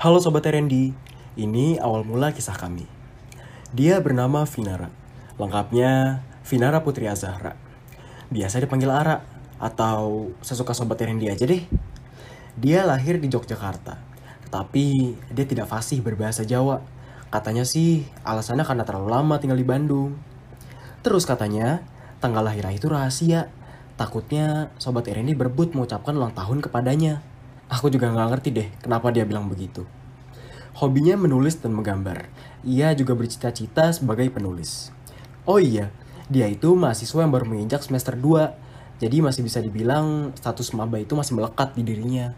Halo Sobat Randy, ini awal mula kisah kami. Dia bernama Vinara, lengkapnya Vinara Putri Azahra. Biasa dipanggil Ara, atau sesuka Sobat Randy aja deh. Dia lahir di Yogyakarta, tapi dia tidak fasih berbahasa Jawa. Katanya sih alasannya karena terlalu lama tinggal di Bandung. Terus katanya, tanggal lahirnya itu rahasia. Takutnya Sobat Randy berebut mengucapkan ulang tahun kepadanya. Aku juga nggak ngerti deh kenapa dia bilang begitu. Hobinya menulis dan menggambar. Ia juga bercita-cita sebagai penulis. Oh iya, dia itu mahasiswa yang baru menginjak semester 2. Jadi masih bisa dibilang status maba itu masih melekat di dirinya.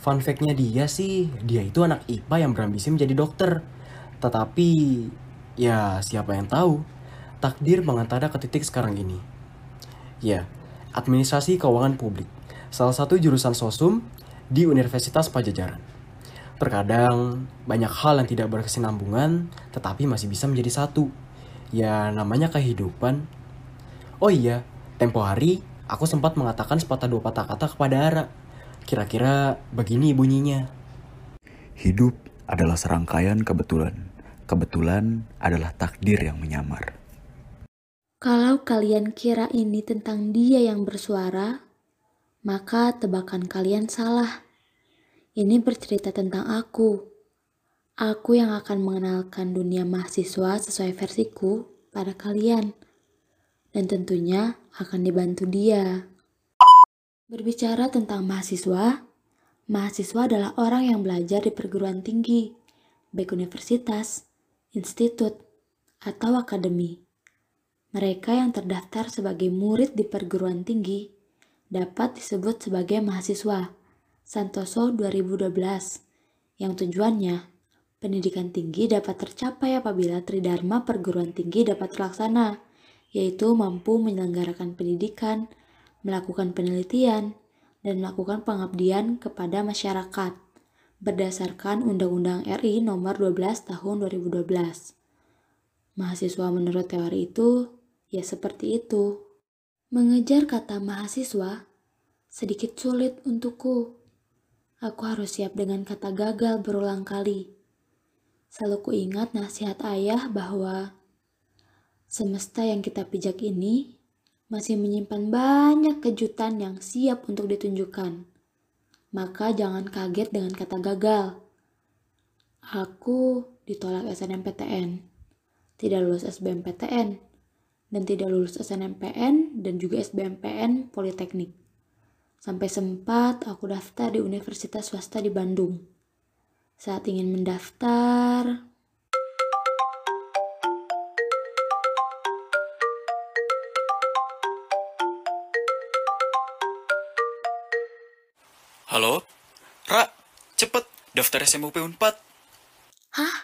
Fun fact-nya dia sih, dia itu anak IPA yang berambisi menjadi dokter. Tetapi, ya siapa yang tahu, takdir mengantarnya ke titik sekarang ini. Ya, administrasi keuangan publik. Salah satu jurusan sosum di Universitas Pajajaran. Terkadang banyak hal yang tidak berkesinambungan tetapi masih bisa menjadi satu. Ya namanya kehidupan. Oh iya, tempo hari aku sempat mengatakan sepatah dua patah kata kepada Ara. Kira-kira begini bunyinya. Hidup adalah serangkaian kebetulan. Kebetulan adalah takdir yang menyamar. Kalau kalian kira ini tentang dia yang bersuara, maka tebakan kalian salah. Ini bercerita tentang aku. Aku yang akan mengenalkan dunia mahasiswa sesuai versiku pada kalian. Dan tentunya akan dibantu dia. Berbicara tentang mahasiswa, mahasiswa adalah orang yang belajar di perguruan tinggi, baik universitas, institut, atau akademi. Mereka yang terdaftar sebagai murid di perguruan tinggi dapat disebut sebagai mahasiswa Santoso 2012 yang tujuannya pendidikan tinggi dapat tercapai apabila tridharma perguruan tinggi dapat terlaksana yaitu mampu menyelenggarakan pendidikan, melakukan penelitian, dan melakukan pengabdian kepada masyarakat berdasarkan Undang-Undang RI Nomor 12 Tahun 2012. Mahasiswa menurut teori itu ya seperti itu. Mengejar kata mahasiswa sedikit sulit untukku. Aku harus siap dengan kata gagal berulang kali. Selalu kuingat nasihat ayah bahwa semesta yang kita pijak ini masih menyimpan banyak kejutan yang siap untuk ditunjukkan. Maka jangan kaget dengan kata gagal. Aku ditolak SNMPTN, tidak lulus SBMPTN, dan tidak lulus SNMPN dan juga SBMPN Politeknik. Sampai sempat aku daftar di universitas swasta di Bandung. Saat ingin mendaftar, Halo? Ra, cepet daftar SMUP Unpad. Hah?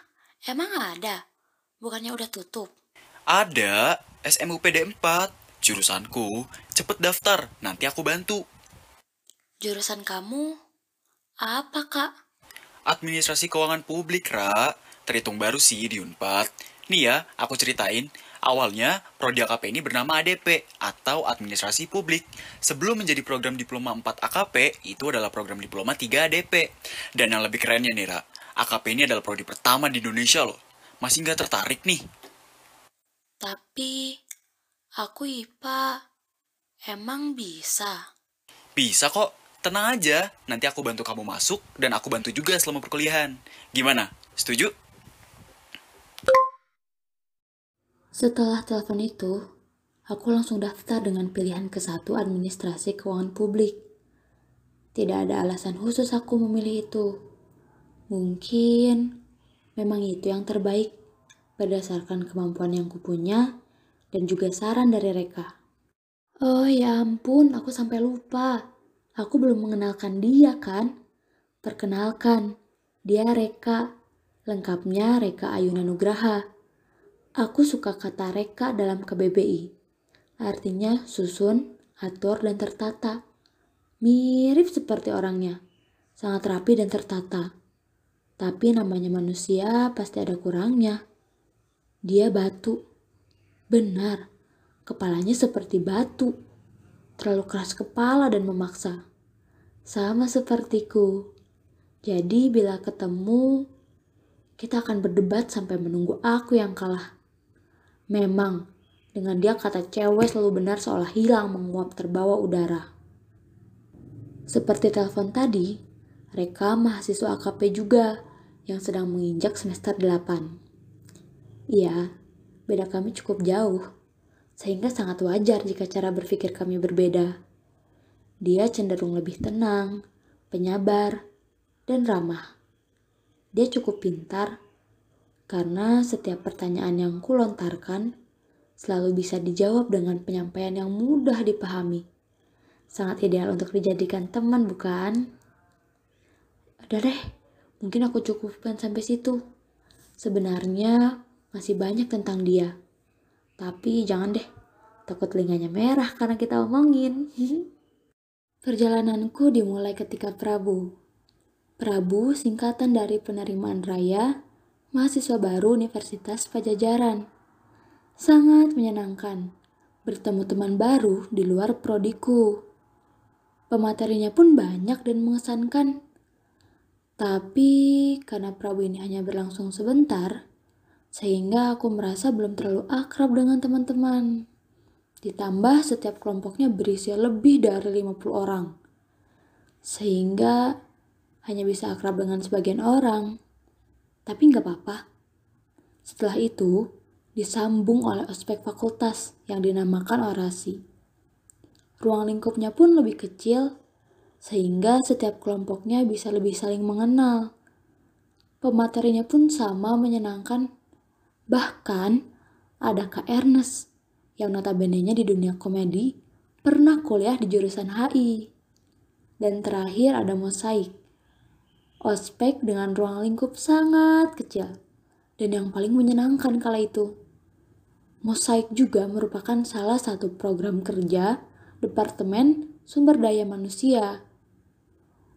Emang ada? Bukannya udah tutup? Ada, SMUPD 4, jurusanku. Cepet daftar, nanti aku bantu. Jurusan kamu apa, Kak? Administrasi keuangan publik, Ra. Terhitung baru sih di Unpad. Nih ya, aku ceritain. Awalnya, Prodi AKP ini bernama ADP, atau Administrasi Publik. Sebelum menjadi program Diploma 4 AKP, itu adalah program Diploma 3 ADP. Dan yang lebih kerennya nih, Ra, AKP ini adalah prodi pertama di Indonesia loh. Masih nggak tertarik nih? Tapi aku IPA. Emang bisa? Bisa kok, tenang aja. Nanti aku bantu kamu masuk, dan aku bantu juga selama perkuliahan. Gimana? Setuju? Setelah telepon itu, aku langsung daftar dengan pilihan ke satu administrasi keuangan publik. Tidak ada alasan khusus aku memilih itu. Mungkin memang itu yang terbaik berdasarkan kemampuan yang kupunya dan juga saran dari Reka. Oh ya ampun, aku sampai lupa. Aku belum mengenalkan dia kan? Perkenalkan, dia Reka. Lengkapnya Reka Ayuna Nugraha. Aku suka kata reka dalam KBBI. Artinya susun, atur, dan tertata. Mirip seperti orangnya. Sangat rapi dan tertata. Tapi namanya manusia pasti ada kurangnya. Dia batu. Benar, kepalanya seperti batu. Terlalu keras kepala dan memaksa. Sama sepertiku. Jadi bila ketemu, kita akan berdebat sampai menunggu aku yang kalah. Memang, dengan dia kata cewek selalu benar seolah hilang menguap terbawa udara. Seperti telepon tadi, Reka mahasiswa AKP juga yang sedang menginjak semester 8. Iya, beda kami cukup jauh, sehingga sangat wajar jika cara berpikir kami berbeda. Dia cenderung lebih tenang, penyabar, dan ramah. Dia cukup pintar karena setiap pertanyaan yang kulontarkan selalu bisa dijawab dengan penyampaian yang mudah dipahami. Sangat ideal untuk dijadikan teman, bukan? Udah deh, mungkin aku cukupkan sampai situ. Sebenarnya masih banyak tentang dia. Tapi jangan deh, takut telinganya merah karena kita omongin. Perjalananku dimulai ketika Prabu. Prabu singkatan dari penerimaan raya, mahasiswa baru Universitas Pajajaran. Sangat menyenangkan bertemu teman baru di luar prodiku. Pematerinya pun banyak dan mengesankan. Tapi karena Prabu ini hanya berlangsung sebentar, sehingga aku merasa belum terlalu akrab dengan teman-teman. Ditambah setiap kelompoknya berisi lebih dari 50 orang. Sehingga hanya bisa akrab dengan sebagian orang. Tapi nggak apa-apa. Setelah itu, disambung oleh ospek fakultas yang dinamakan orasi. Ruang lingkupnya pun lebih kecil sehingga setiap kelompoknya bisa lebih saling mengenal. Pematerinya pun sama menyenangkan. Bahkan ada Kak Ernest yang notabene-nya di dunia komedi pernah kuliah di jurusan HI. Dan terakhir ada mosaik. Ospek dengan ruang lingkup sangat kecil dan yang paling menyenangkan kala itu. Mosaik juga merupakan salah satu program kerja Departemen Sumber Daya Manusia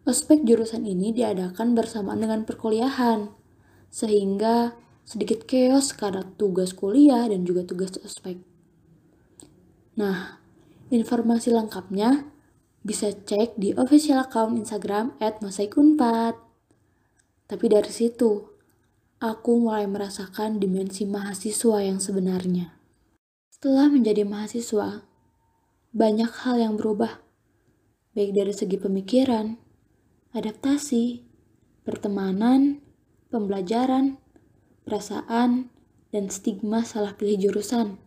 Ospek jurusan ini diadakan bersamaan dengan perkuliahan, sehingga sedikit chaos karena tugas kuliah dan juga tugas ospek. Nah, informasi lengkapnya bisa cek di official account Instagram at masaikunpat. Tapi dari situ, aku mulai merasakan dimensi mahasiswa yang sebenarnya. Setelah menjadi mahasiswa, banyak hal yang berubah, baik dari segi pemikiran, adaptasi, pertemanan, pembelajaran, perasaan, dan stigma salah pilih jurusan.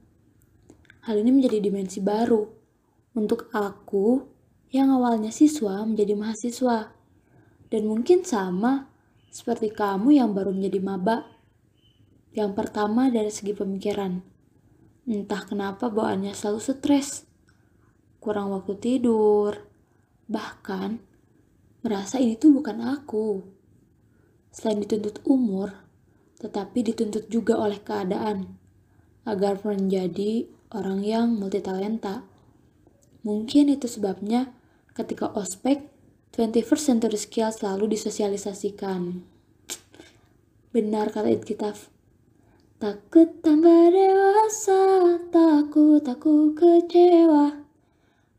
Hal ini menjadi dimensi baru untuk aku yang awalnya siswa menjadi mahasiswa. Dan mungkin sama seperti kamu yang baru menjadi maba. Yang pertama dari segi pemikiran. Entah kenapa bawaannya selalu stres. Kurang waktu tidur. Bahkan merasa ini tuh bukan aku. Selain dituntut umur, tetapi dituntut juga oleh keadaan agar menjadi orang yang multitalenta. Mungkin itu sebabnya ketika ospek 21st century skill selalu disosialisasikan. Benar kata Kitab. Takut tambah dewasa, takut aku kecewa.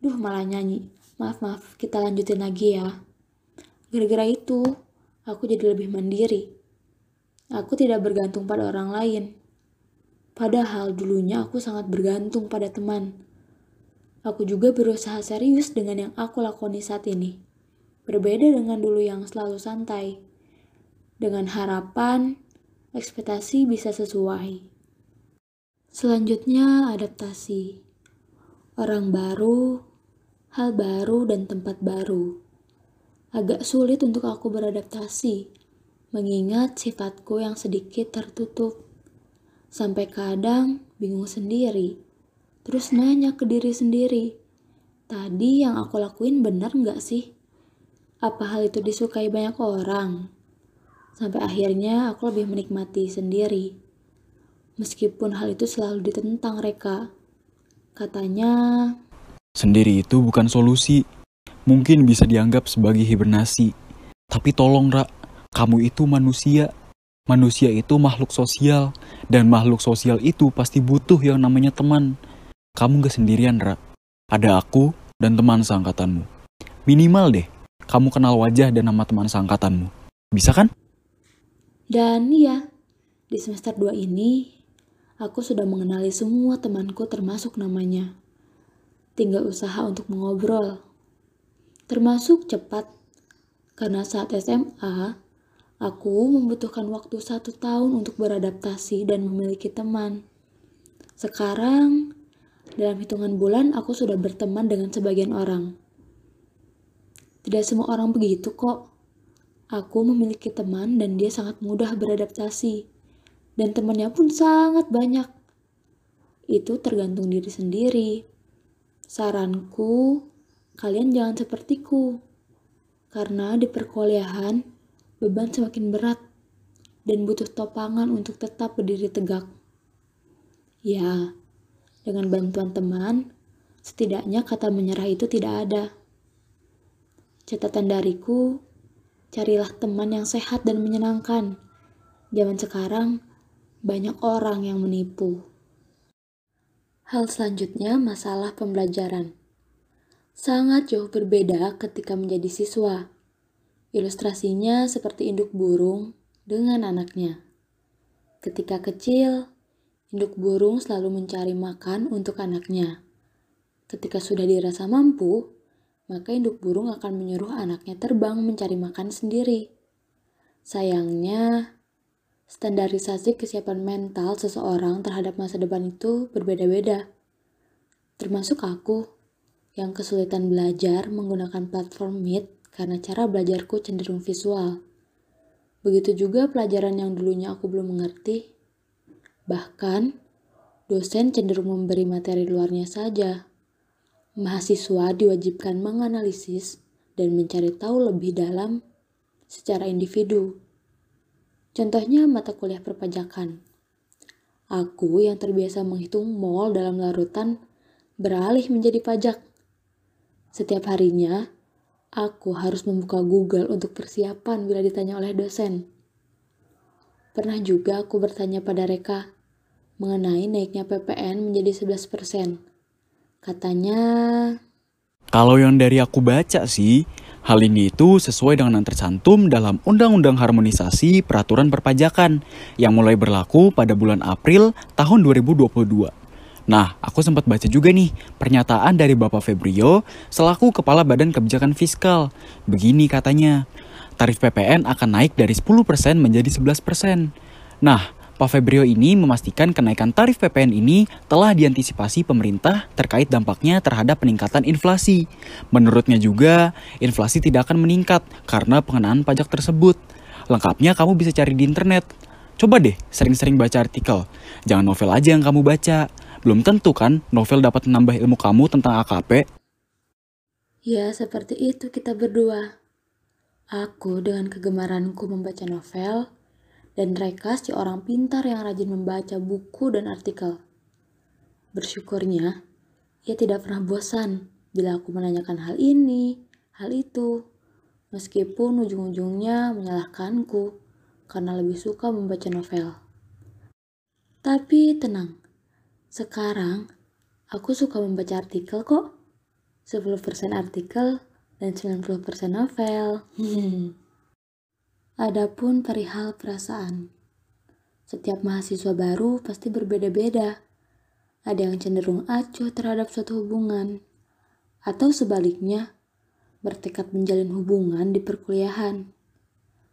Duh malah nyanyi. Maaf maaf, kita lanjutin lagi ya. Gara-gara itu, aku jadi lebih mandiri. Aku tidak bergantung pada orang lain. Padahal dulunya aku sangat bergantung pada teman. Aku juga berusaha serius dengan yang aku lakoni saat ini. Berbeda dengan dulu yang selalu santai. Dengan harapan, ekspektasi bisa sesuai. Selanjutnya, adaptasi. Orang baru, hal baru, dan tempat baru agak sulit untuk aku beradaptasi, mengingat sifatku yang sedikit tertutup. Sampai kadang bingung sendiri, terus nanya ke diri sendiri, tadi yang aku lakuin benar nggak sih? Apa hal itu disukai banyak orang? Sampai akhirnya aku lebih menikmati sendiri. Meskipun hal itu selalu ditentang Reka. Katanya... Sendiri itu bukan solusi mungkin bisa dianggap sebagai hibernasi. Tapi tolong, Ra, kamu itu manusia. Manusia itu makhluk sosial, dan makhluk sosial itu pasti butuh yang namanya teman. Kamu gak sendirian, Ra. Ada aku dan teman seangkatanmu. Minimal deh, kamu kenal wajah dan nama teman seangkatanmu. Bisa kan? Dan iya, di semester 2 ini, aku sudah mengenali semua temanku termasuk namanya. Tinggal usaha untuk mengobrol. Termasuk cepat, karena saat SMA, aku membutuhkan waktu satu tahun untuk beradaptasi dan memiliki teman. Sekarang, dalam hitungan bulan aku sudah berteman dengan sebagian orang. Tidak semua orang begitu kok. Aku memiliki teman dan dia sangat mudah beradaptasi. Dan temannya pun sangat banyak. Itu tergantung diri sendiri. Saranku, kalian jangan sepertiku. Karena di perkuliahan, beban semakin berat dan butuh topangan untuk tetap berdiri tegak. Ya, dengan bantuan teman, setidaknya kata menyerah itu tidak ada. Catatan dariku, carilah teman yang sehat dan menyenangkan. Zaman sekarang, banyak orang yang menipu. Hal selanjutnya, masalah pembelajaran. Sangat jauh berbeda ketika menjadi siswa. Ilustrasinya seperti induk burung dengan anaknya. Ketika kecil, induk burung selalu mencari makan untuk anaknya. Ketika sudah dirasa mampu, maka induk burung akan menyuruh anaknya terbang mencari makan sendiri. Sayangnya, standarisasi kesiapan mental seseorang terhadap masa depan itu berbeda-beda. Termasuk aku yang kesulitan belajar menggunakan platform Meet karena cara belajarku cenderung visual. Begitu juga pelajaran yang dulunya aku belum mengerti. Bahkan, dosen cenderung memberi materi luarnya saja. Mahasiswa diwajibkan menganalisis dan mencari tahu lebih dalam secara individu. Contohnya mata kuliah perpajakan. Aku yang terbiasa menghitung mol dalam larutan beralih menjadi pajak. Setiap harinya, aku harus membuka Google untuk persiapan bila ditanya oleh dosen. Pernah juga aku bertanya pada Reka mengenai naiknya PPN menjadi 11%. Katanya... Kalau yang dari aku baca sih, hal ini itu sesuai dengan yang tercantum dalam Undang-Undang Harmonisasi Peraturan Perpajakan yang mulai berlaku pada bulan April tahun 2022. Nah, aku sempat baca juga nih pernyataan dari Bapak Febrio selaku Kepala Badan Kebijakan Fiskal. Begini katanya, tarif PPN akan naik dari 10% menjadi 11%. Nah, Pak Febrio ini memastikan kenaikan tarif PPN ini telah diantisipasi pemerintah terkait dampaknya terhadap peningkatan inflasi. Menurutnya juga, inflasi tidak akan meningkat karena pengenaan pajak tersebut. Lengkapnya kamu bisa cari di internet. Coba deh sering-sering baca artikel. Jangan novel aja yang kamu baca. Belum tentu kan novel dapat menambah ilmu kamu tentang AKP. Ya, seperti itu kita berdua. Aku dengan kegemaranku membaca novel, dan Reka si orang pintar yang rajin membaca buku dan artikel. Bersyukurnya, ia tidak pernah bosan bila aku menanyakan hal ini, hal itu, meskipun ujung-ujungnya menyalahkanku karena lebih suka membaca novel. Tapi tenang, sekarang, aku suka membaca artikel kok. 10% artikel dan 90% novel. Adapun perihal perasaan. Setiap mahasiswa baru pasti berbeda-beda. Ada yang cenderung acuh terhadap suatu hubungan. Atau sebaliknya, bertekad menjalin hubungan di perkuliahan.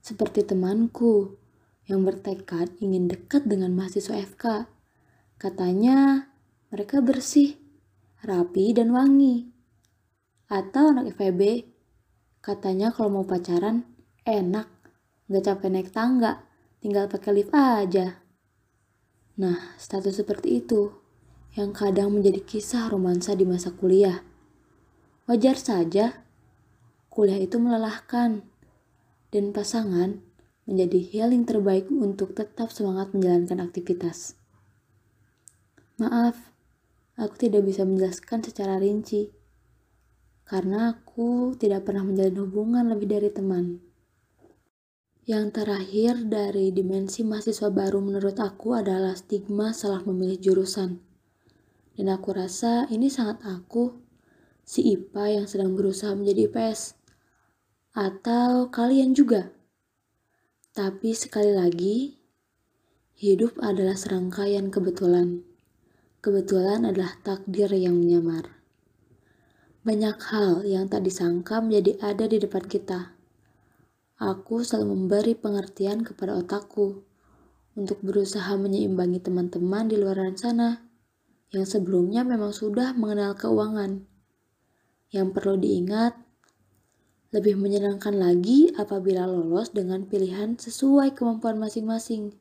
Seperti temanku yang bertekad ingin dekat dengan mahasiswa FK Katanya mereka bersih, rapi, dan wangi. Atau anak FEB, katanya kalau mau pacaran enak, gak capek naik tangga, tinggal pakai lift aja. Nah, status seperti itu yang kadang menjadi kisah romansa di masa kuliah. Wajar saja, kuliah itu melelahkan, dan pasangan menjadi healing terbaik untuk tetap semangat menjalankan aktivitas. Maaf, aku tidak bisa menjelaskan secara rinci. Karena aku tidak pernah menjalin hubungan lebih dari teman. Yang terakhir dari dimensi mahasiswa baru menurut aku adalah stigma salah memilih jurusan. Dan aku rasa ini sangat aku, si IPA yang sedang berusaha menjadi IPS. Atau kalian juga. Tapi sekali lagi, hidup adalah serangkaian kebetulan. Kebetulan adalah takdir yang menyamar. Banyak hal yang tak disangka menjadi ada di depan kita. Aku selalu memberi pengertian kepada otakku untuk berusaha menyeimbangi teman-teman di luar sana yang sebelumnya memang sudah mengenal keuangan. Yang perlu diingat, lebih menyenangkan lagi apabila lolos dengan pilihan sesuai kemampuan masing-masing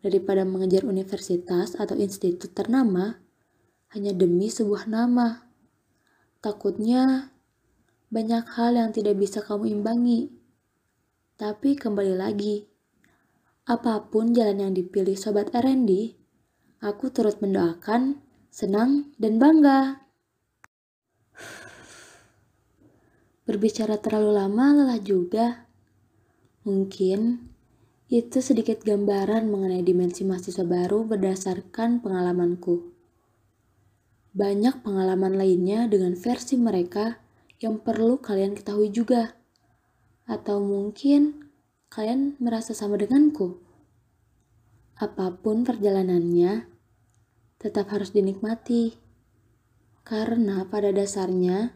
daripada mengejar universitas atau institut ternama hanya demi sebuah nama. Takutnya banyak hal yang tidak bisa kamu imbangi. Tapi kembali lagi, apa pun jalan yang dipilih Sobat R&D, aku turut mendoakan, senang, dan bangga. Berbicara terlalu lama lelah juga. Mungkin itu sedikit gambaran mengenai dimensi mahasiswa baru berdasarkan pengalamanku. Banyak pengalaman lainnya dengan versi mereka yang perlu kalian ketahui juga. Atau mungkin kalian merasa sama denganku. Apa pun perjalanannya, tetap harus dinikmati. Karena pada dasarnya,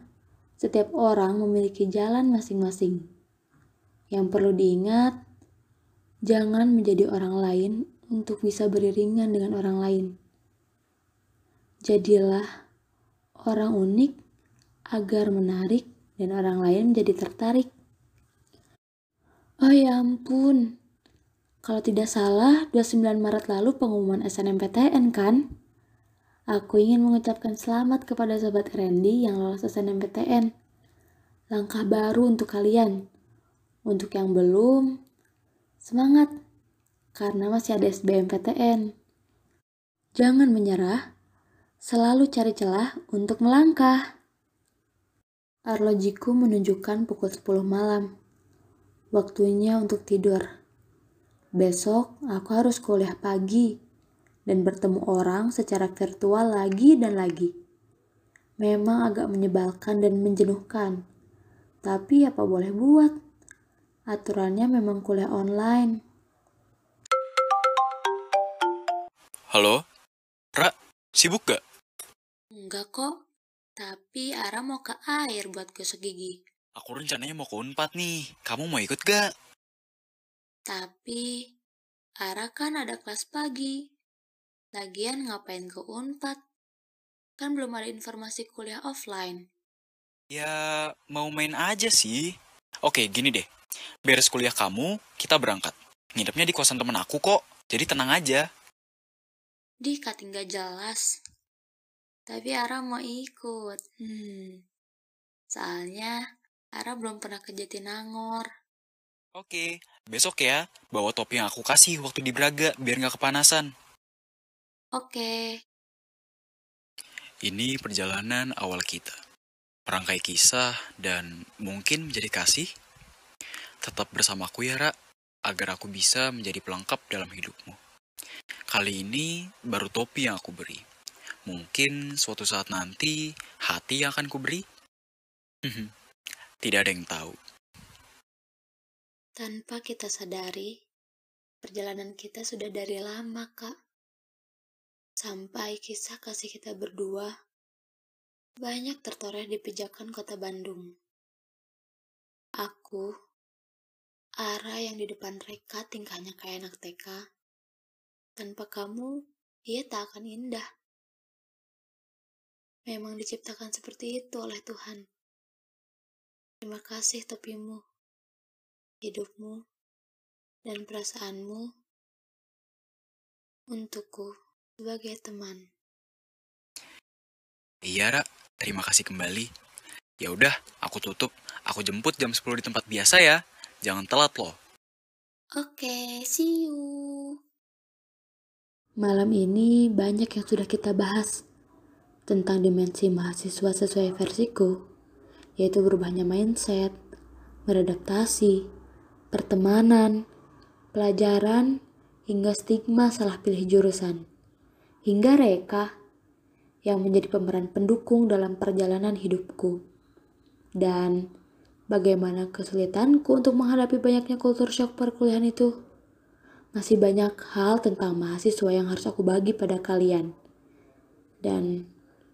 setiap orang memiliki jalan masing-masing. Yang perlu diingat, jangan menjadi orang lain untuk bisa beriringan dengan orang lain. Jadilah orang unik agar menarik dan orang lain menjadi tertarik. Oh ya ampun, kalau tidak salah 29 Maret lalu pengumuman SNMPTN kan? Aku ingin mengucapkan selamat kepada Sobat Randy yang lolos SNMPTN. Langkah baru untuk kalian. Untuk yang belum, semangat. Karena masih ada SBMPTN. Jangan menyerah, selalu cari celah untuk melangkah. Arlojiku menunjukkan pukul 10 malam. Waktunya untuk tidur. Besok aku harus kuliah pagi dan bertemu orang secara virtual lagi dan lagi. Memang agak menyebalkan dan menjenuhkan, tapi apa boleh buat? Aturannya memang kuliah online. Halo? Ra, sibuk gak? Enggak kok, tapi Ara mau ke air buat gosok gigi. Aku rencananya mau ke Unpad nih. Kamu mau ikut gak? Tapi Ara kan ada kelas pagi. Lagian ngapain ke Unpad? Kan belum ada informasi kuliah offline. Ya, mau main aja sih. Oke, gini deh. Beres kuliah kamu, kita berangkat. Nginepnya di kosan temen aku kok, jadi tenang aja. Di kating gak jelas. Tapi Ara mau ikut. Hmm. Soalnya Ara belum pernah ke Jatinangor. Oke, besok ya, bawa topi yang aku kasih waktu di Braga, biar nggak kepanasan. Oke. Ini perjalanan awal kita. Perangkai kisah dan mungkin menjadi kasih. Tetap bersamaku ya, Ra, agar aku bisa menjadi pelengkap dalam hidupmu. Kali ini baru topi yang aku beri. Mungkin suatu saat nanti hati yang akan kuberi. Tidak ada yang tahu. Tanpa kita sadari, perjalanan kita sudah dari lama, Kak. Sampai kisah kasih kita berdua banyak tertoreh di pijakan kota Bandung. Aku, Ara yang di depan Reka tingkahnya kayak anak TK. Tanpa kamu, ia tak akan indah. Memang diciptakan seperti itu oleh Tuhan. Terima kasih topimu, hidupmu, dan perasaanmu untukku sebagai teman. Iya, Ra. Terima kasih kembali. Ya udah, aku tutup. Aku jemput jam 10 di tempat biasa ya. Jangan telat loh. Oke, see you. Malam ini banyak yang sudah kita bahas tentang dimensi mahasiswa sesuai versiku, yaitu berubahnya mindset, beradaptasi, pertemanan, pelajaran, hingga stigma salah pilih jurusan hingga Reka yang menjadi pemeran pendukung dalam perjalanan hidupku. Dan bagaimana kesulitanku untuk menghadapi banyaknya kultur shock perkuliahan itu. Masih banyak hal tentang mahasiswa yang harus aku bagi pada kalian. Dan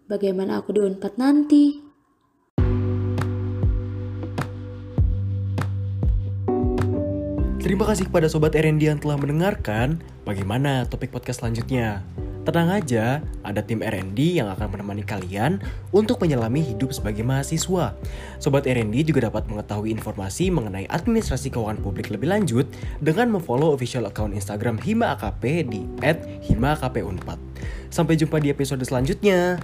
bagaimana aku di Unpad nanti. Terima kasih kepada Sobat RND yang telah mendengarkan bagaimana topik podcast selanjutnya. Tenang aja, ada tim RND yang akan menemani kalian untuk menyelami hidup sebagai mahasiswa. Sobat RND juga dapat mengetahui informasi mengenai administrasi keuangan publik lebih lanjut dengan memfollow official account Instagram Hima AKP di @himaakpunpad. Sampai jumpa di episode selanjutnya.